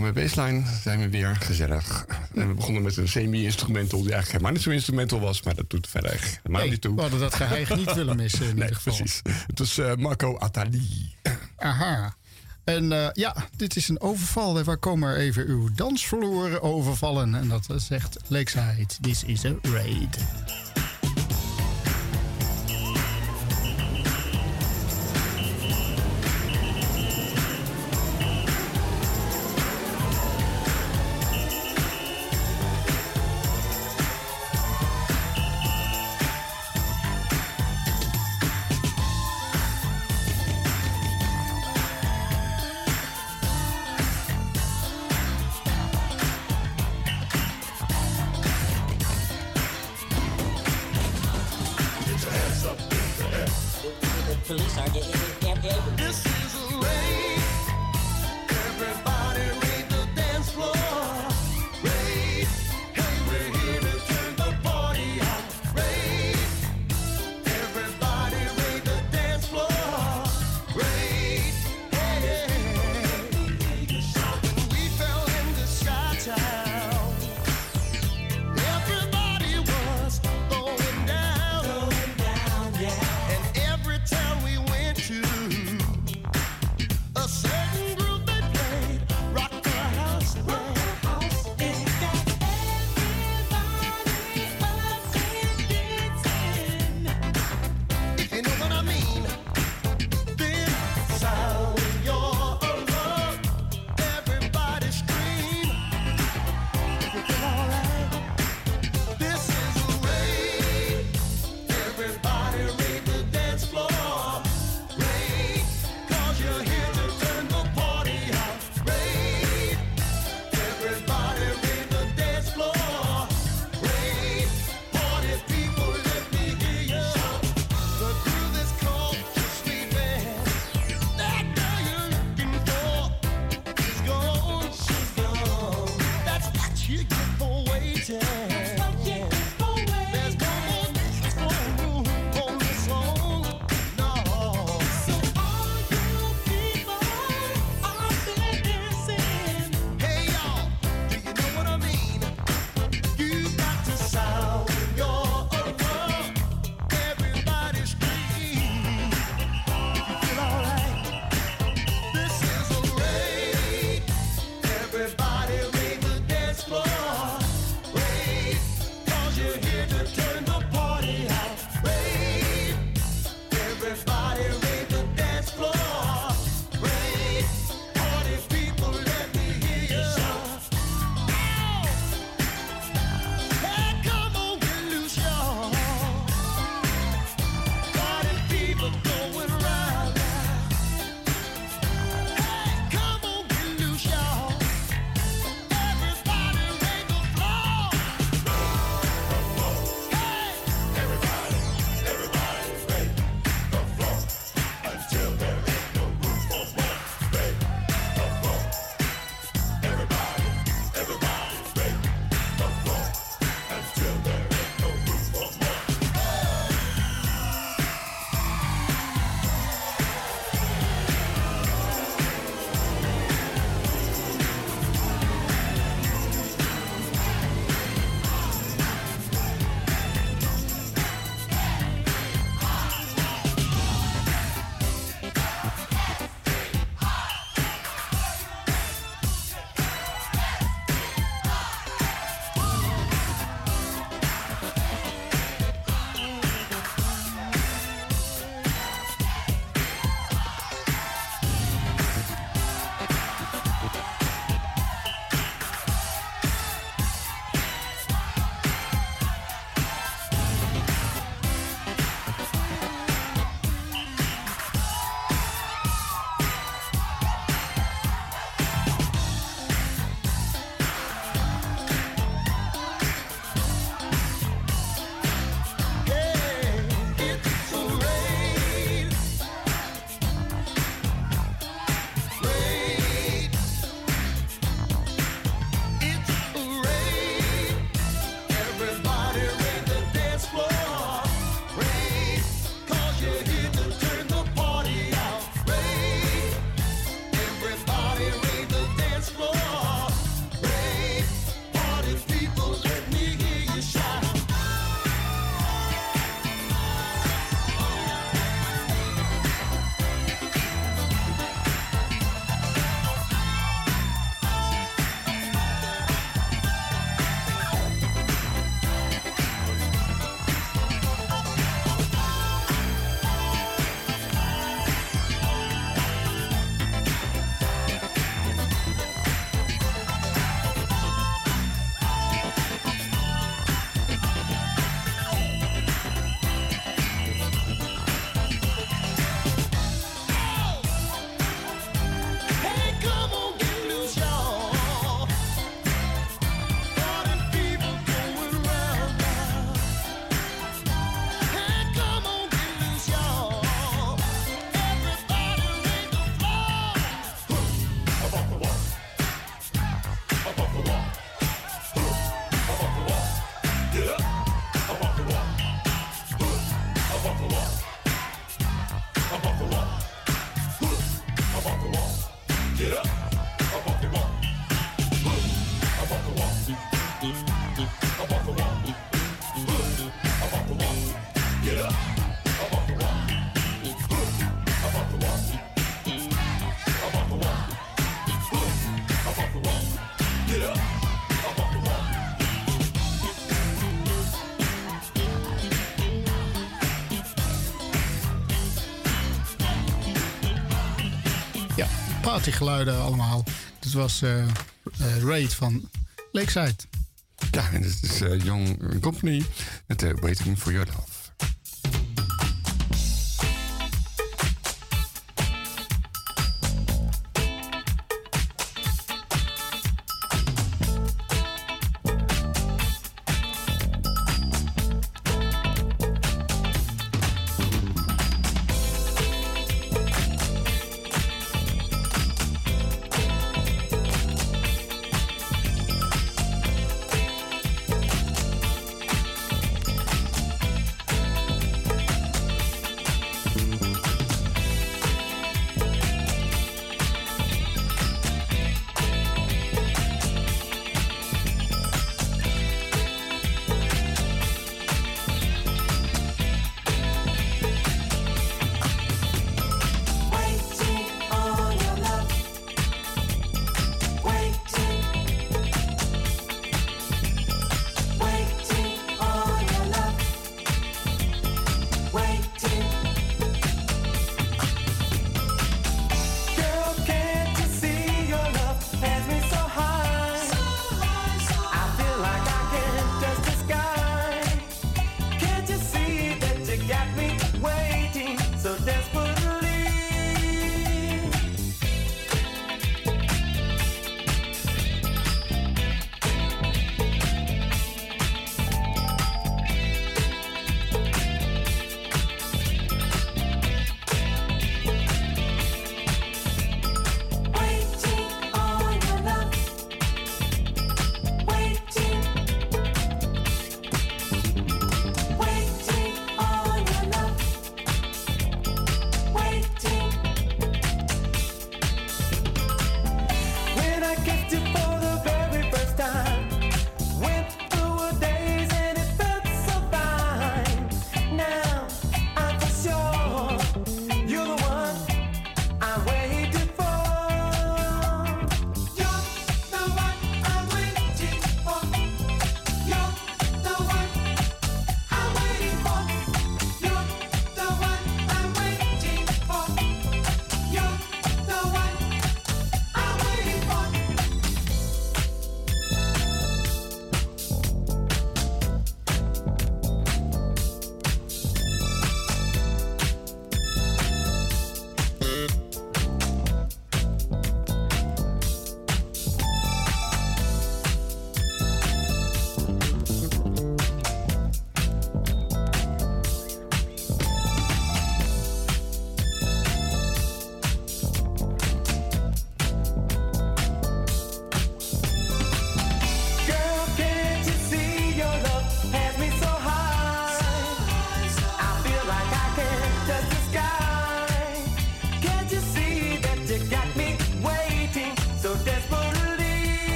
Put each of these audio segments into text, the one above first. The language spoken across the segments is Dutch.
Welkom bij Baseline. Zijn we weer gezellig. En we begonnen met een semi-instrumental die eigenlijk helemaal niet zo instrumental was, maar dat doet verder helemaal nee, niet toe. We hadden dat geheig niet willen missen in nee, ieder geval. precies. Het was uh, Marco Attali. Aha. En uh, ja, dit is een overval. Waar komen er even uw dansvloer overvallen? En dat zegt Lakeside. This is a raid. You kept on waiting. Ja, partygeluiden allemaal. Dit was eh eh, Raid van Lakeside. Ja, en dit is eh, Young Company met eh, Waiting for Your Love.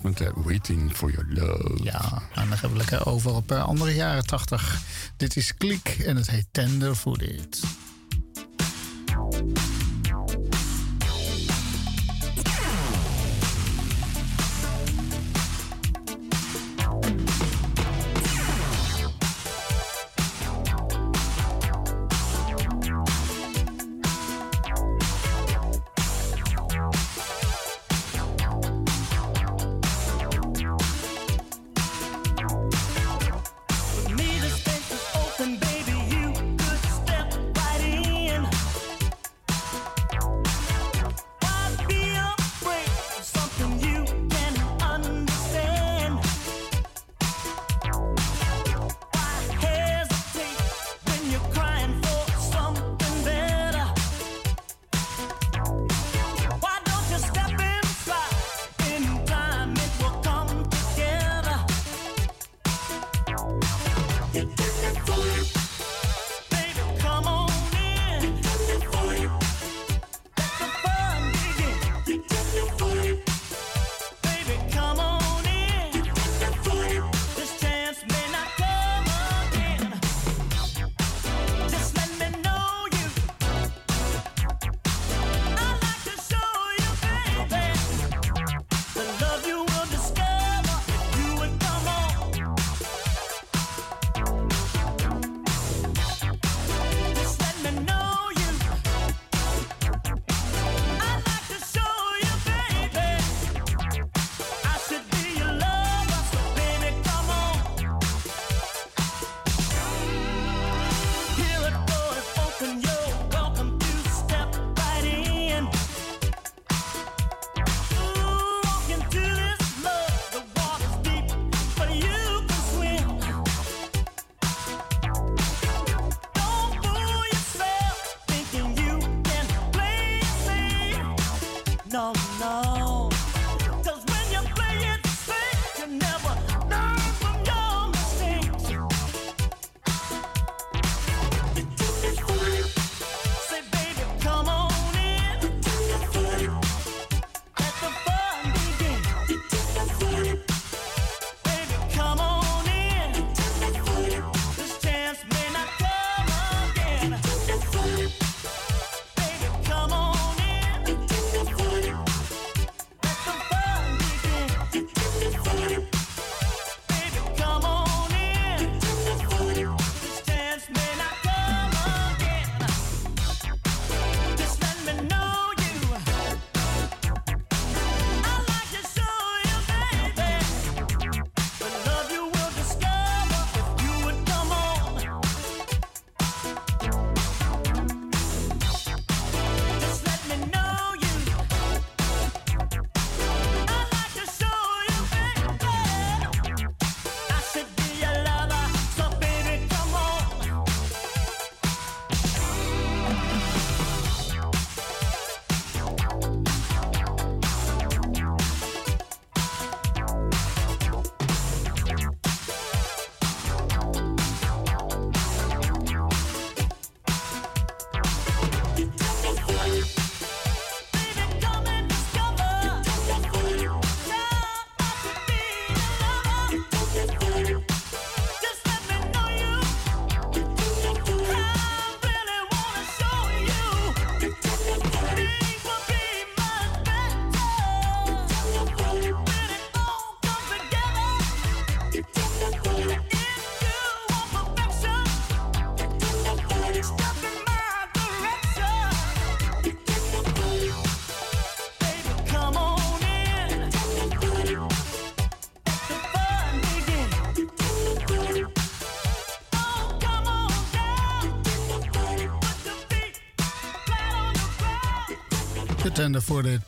Met Waiting for Your Love. Ja, en dan gaan we lekker over op uh, andere jaren 80. Dit is Klik en het heet Tender Footed. En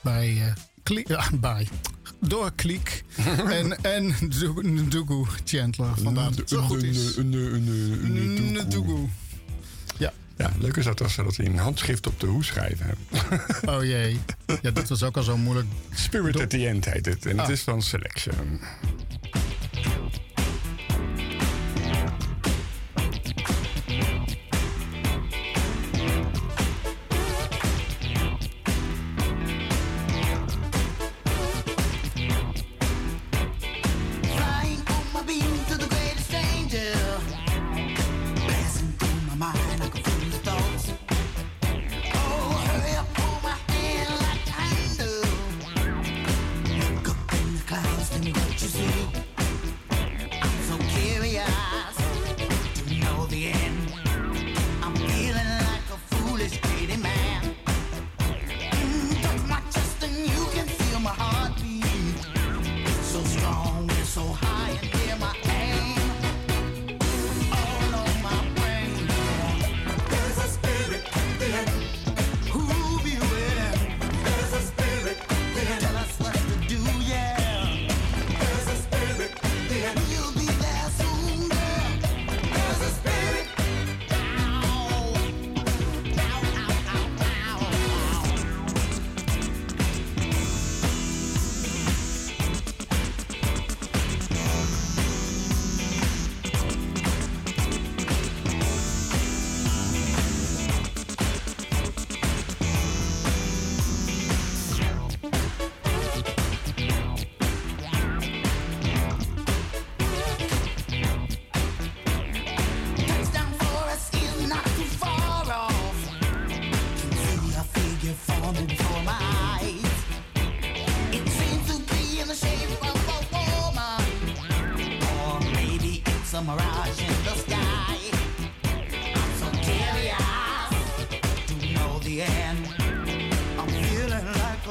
bij, uh, klik, uh, bij door Klik en, en Ndugu Chandler. Vandaar dat het zo goed is. Ndugu. Ja. Ja, leuk is dat als ze dat in handschrift op de hoes schrijven. Oh jee. Ja, dat was ook al zo moeilijk. Spirit at the End heet het. En het is van Selection.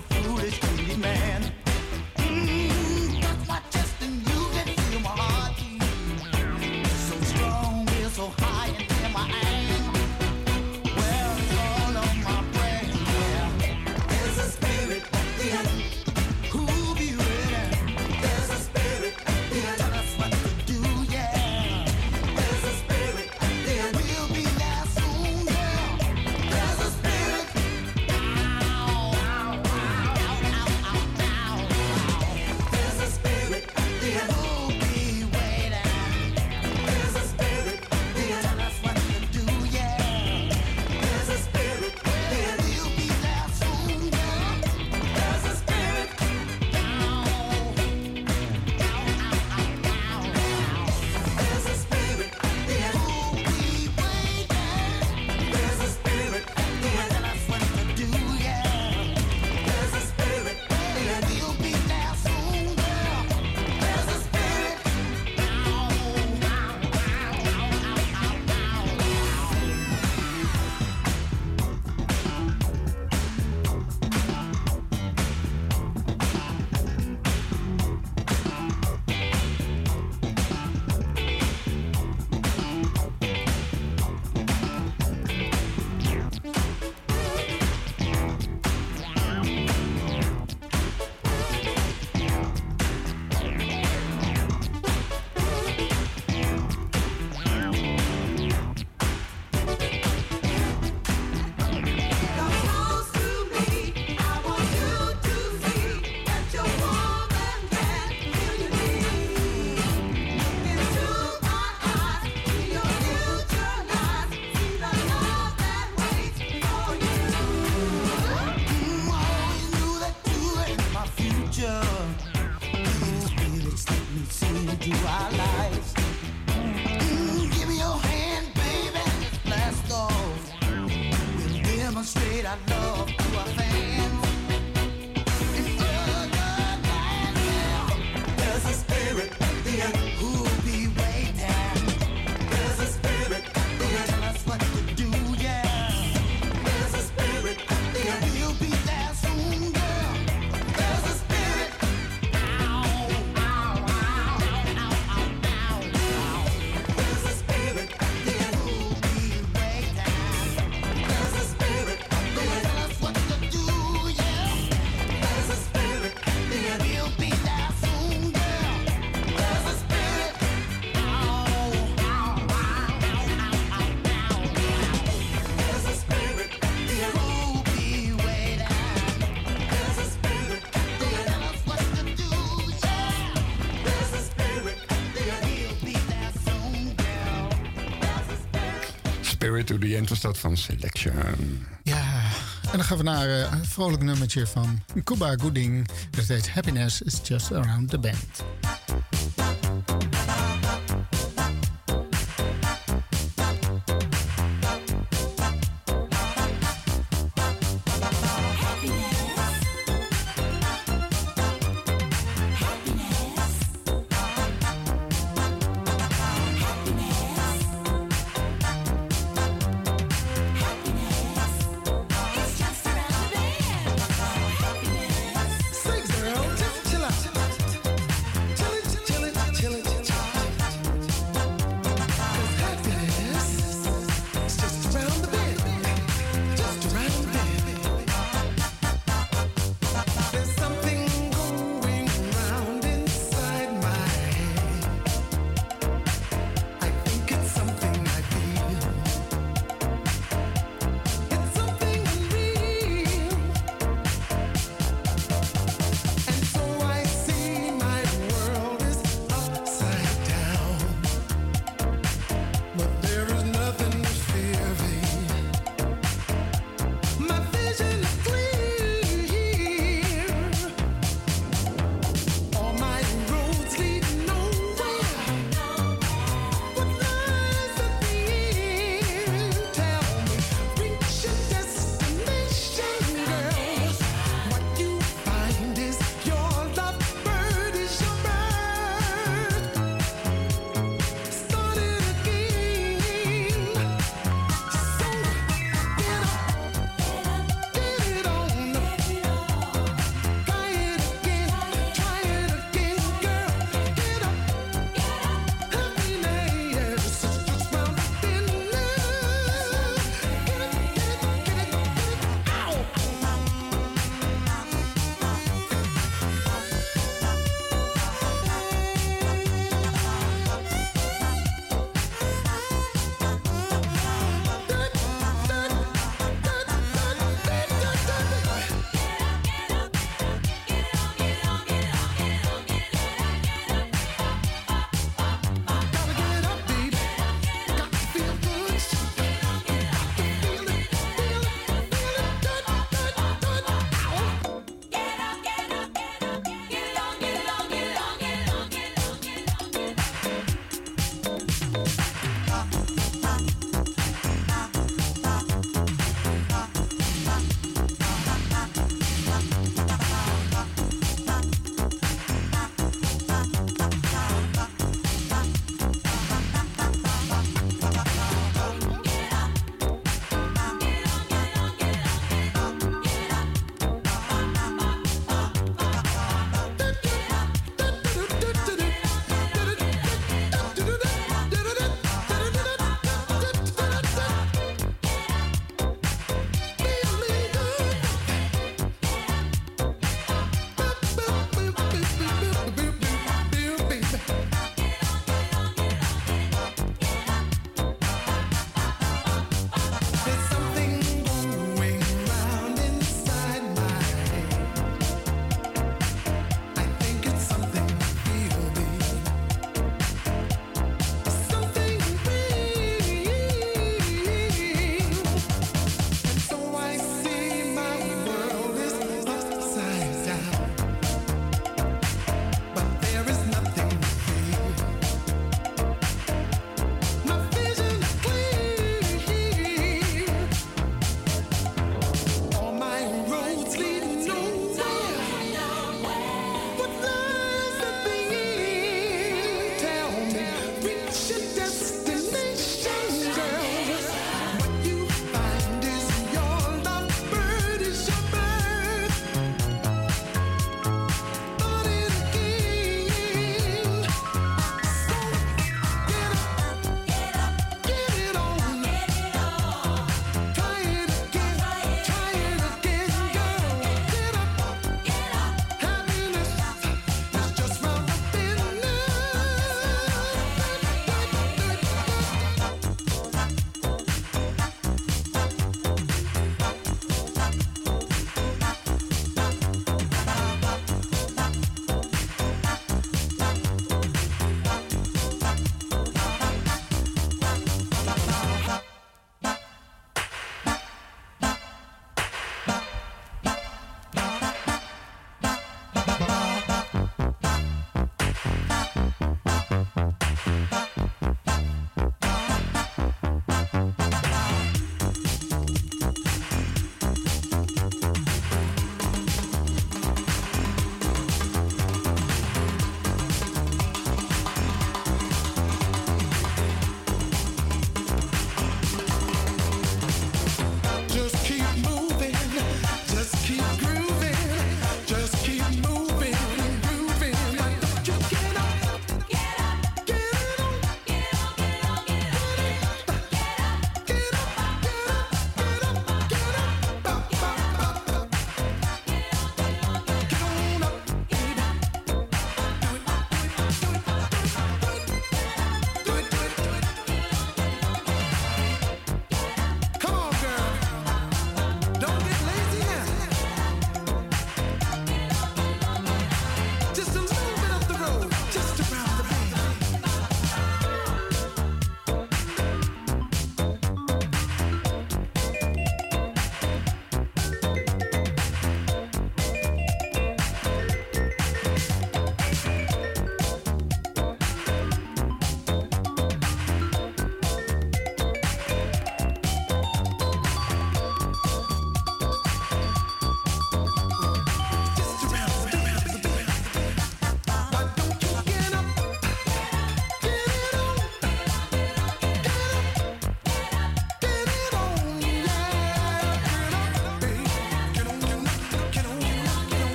foolish greedy man. To the End was dat van Selection. Ja, en dan gaan we naar uh, een vrolijk nummertje van Cuba Gooding. Dat heet Happiness is Just Around the Bend.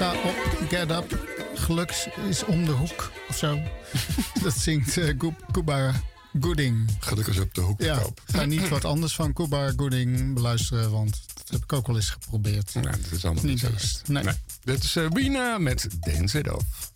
Op, get up. Geluk is om de hoek of zo. Dat zingt uh, Cuba Gooding. Geluk is op de hoek. Ja, ga niet wat anders van Cuba Gooding beluisteren, want dat heb ik ook wel eens geprobeerd. Nou, dat is allemaal niet, best. Nee. nee. Dit is uh, Rina met Dance It Off.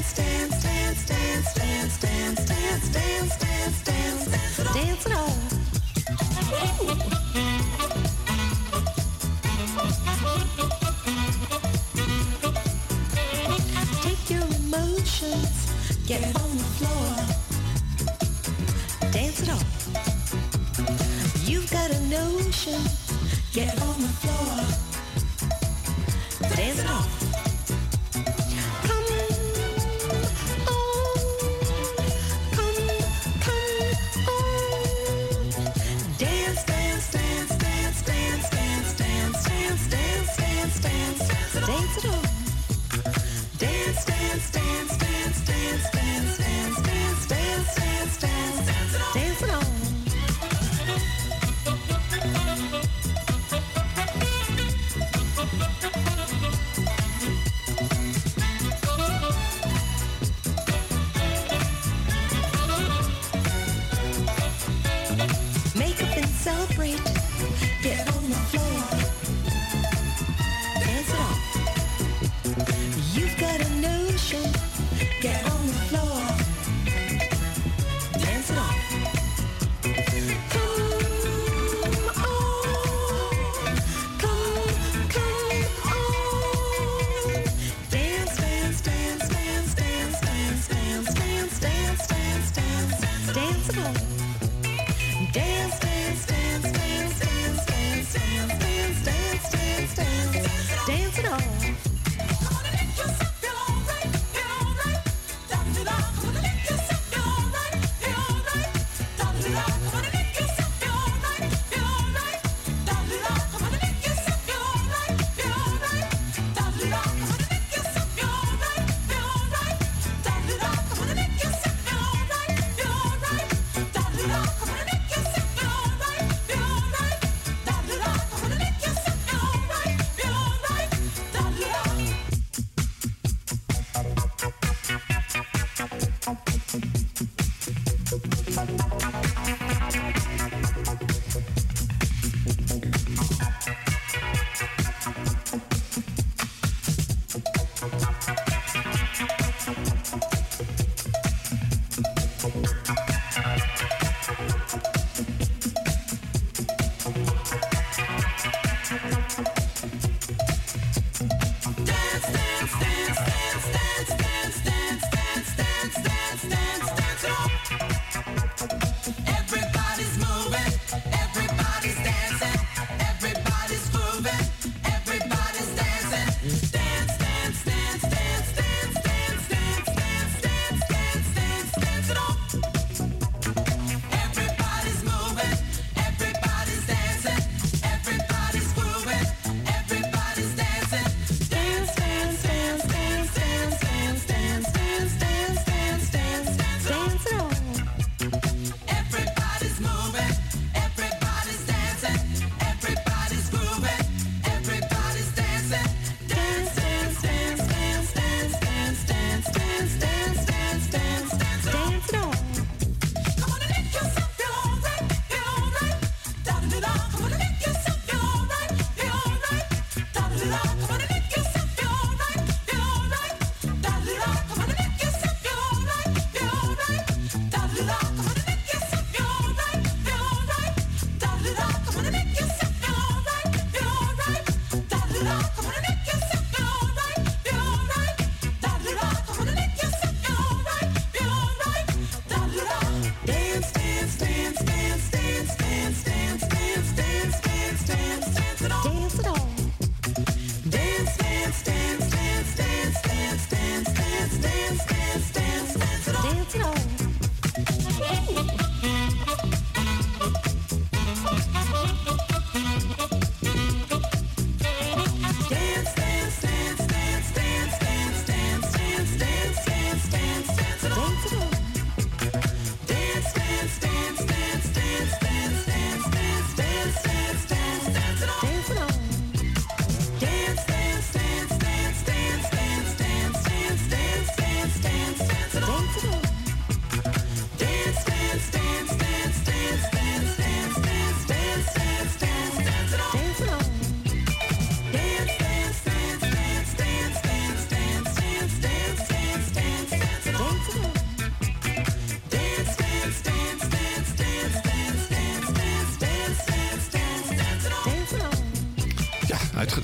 dance, it off. Take your emotions, get on the floor, dance it off. You've got a notion, get on the floor, dance it.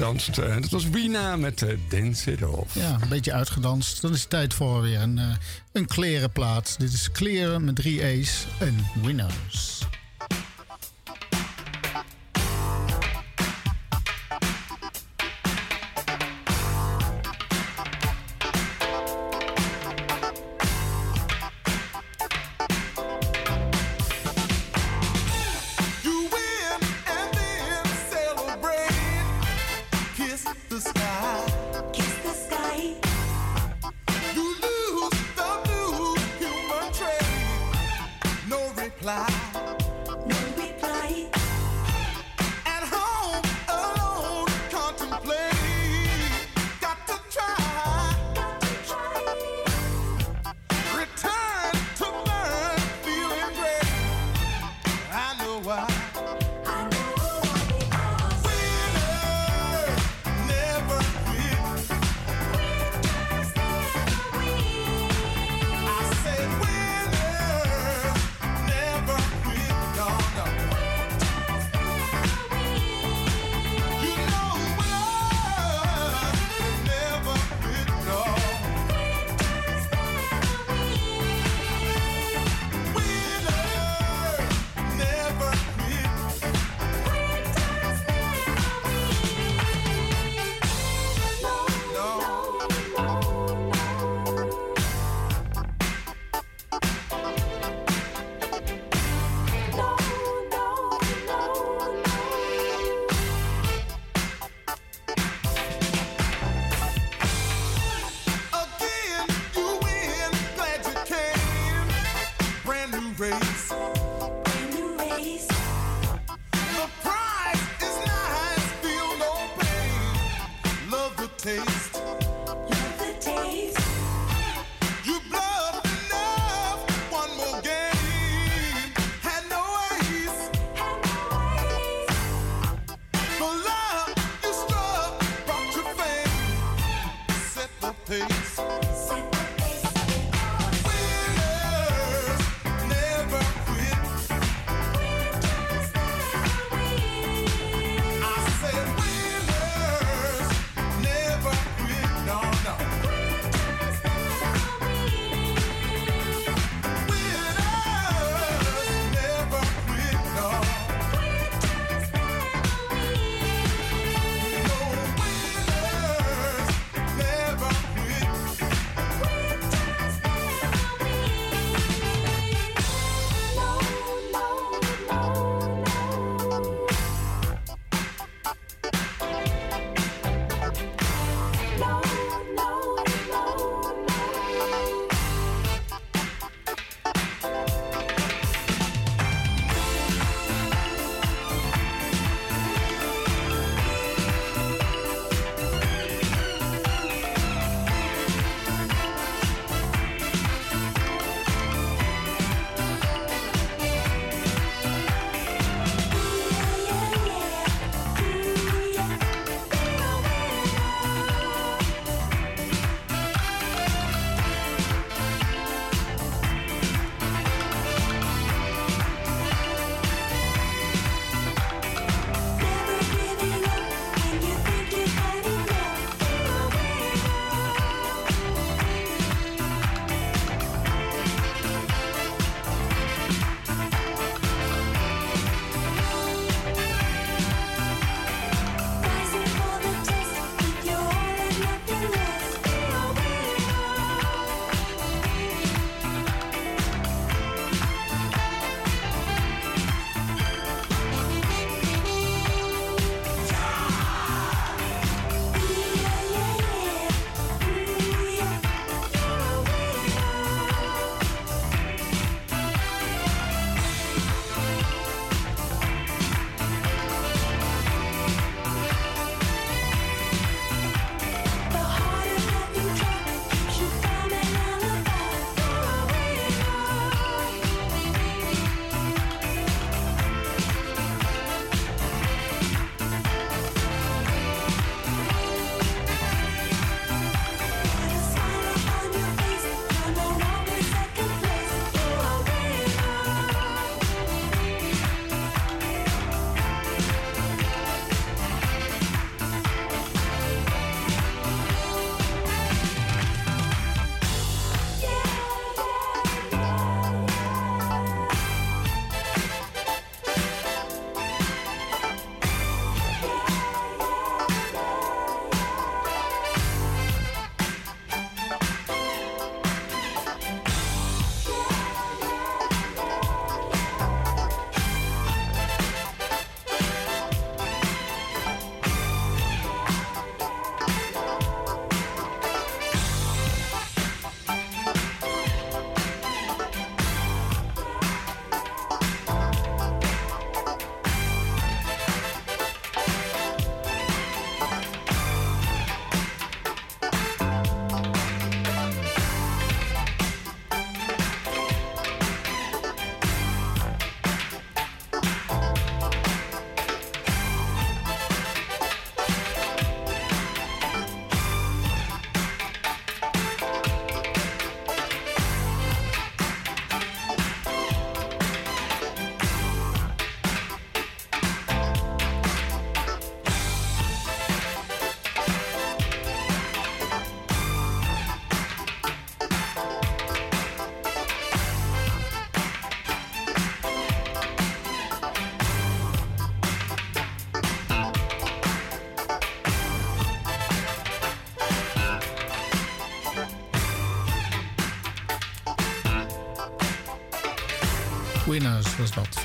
Uitgedanst. Uh, dat was Wina met uh, Dance It. Ja, een beetje uitgedanst. Dan is het tijd voor weer een, uh, een klerenplaat. Dit is kleren met drie E's en Winners.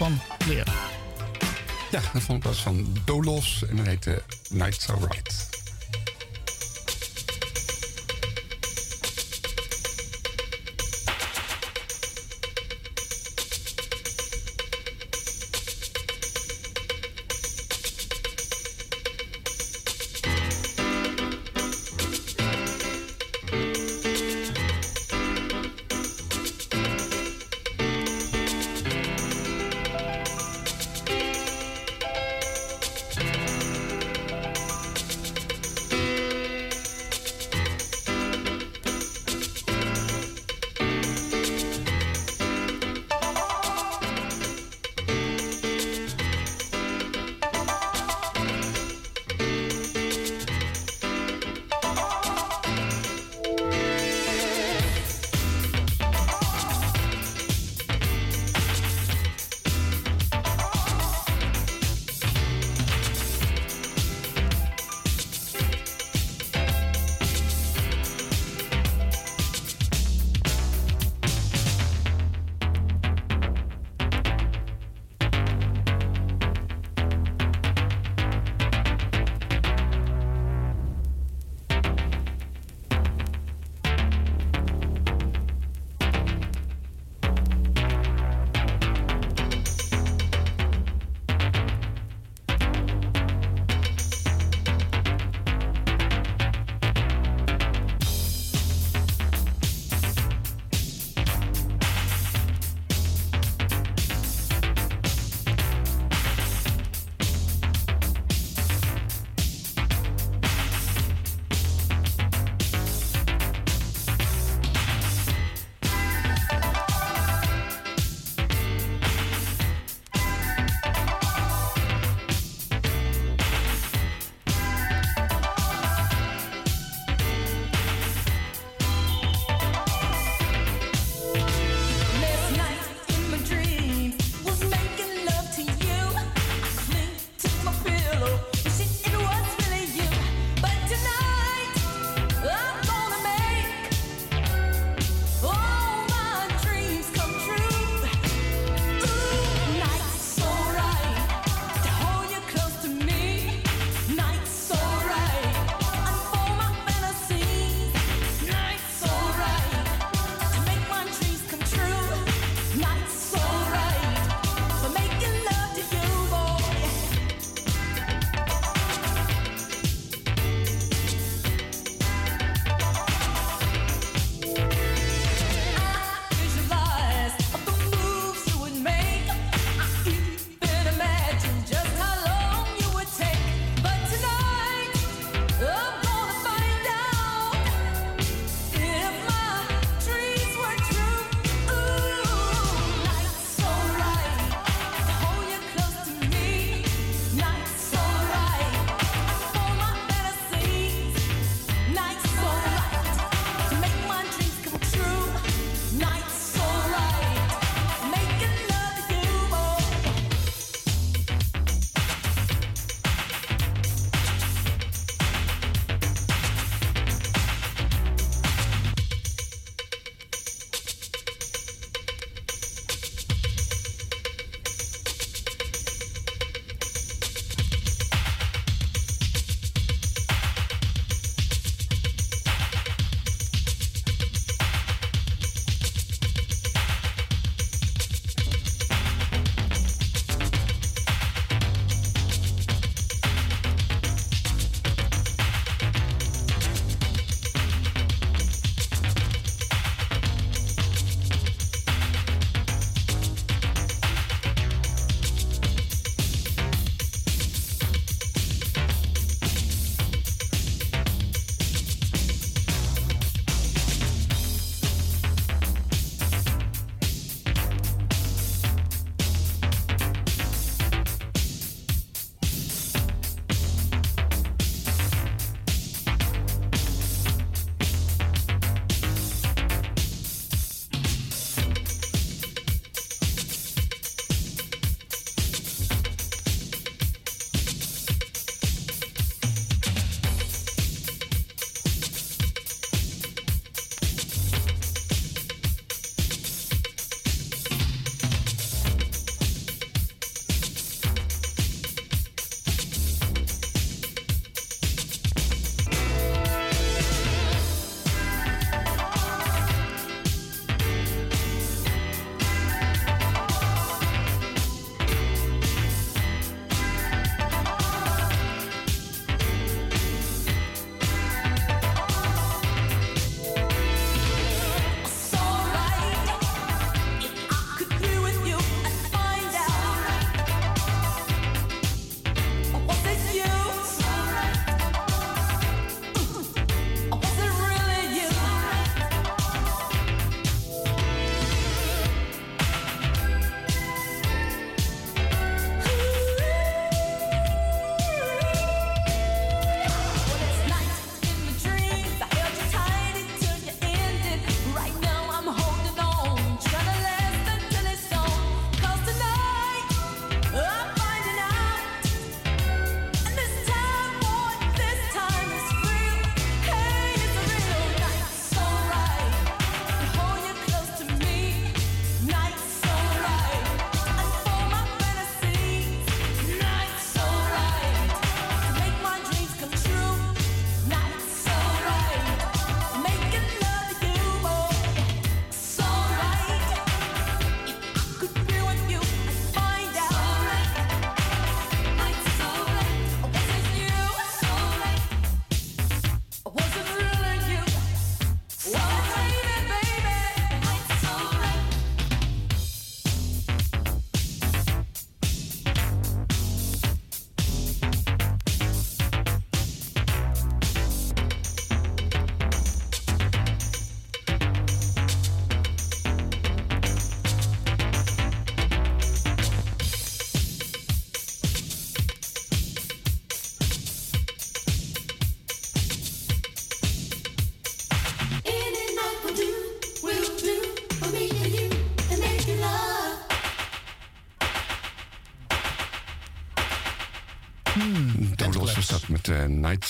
Van Leer. Ja, dat vond ik was van Dolos en dat heette Nights So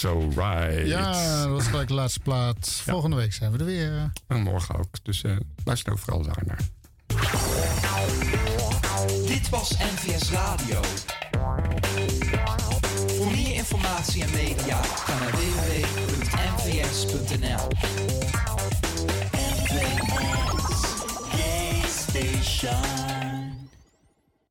So Right. Ja, dat was gelijk de laatste plaat. Volgende week zijn we er weer. En morgen ook. Dus uh, luister ook vooral daar naar. Dit was NVS Radio.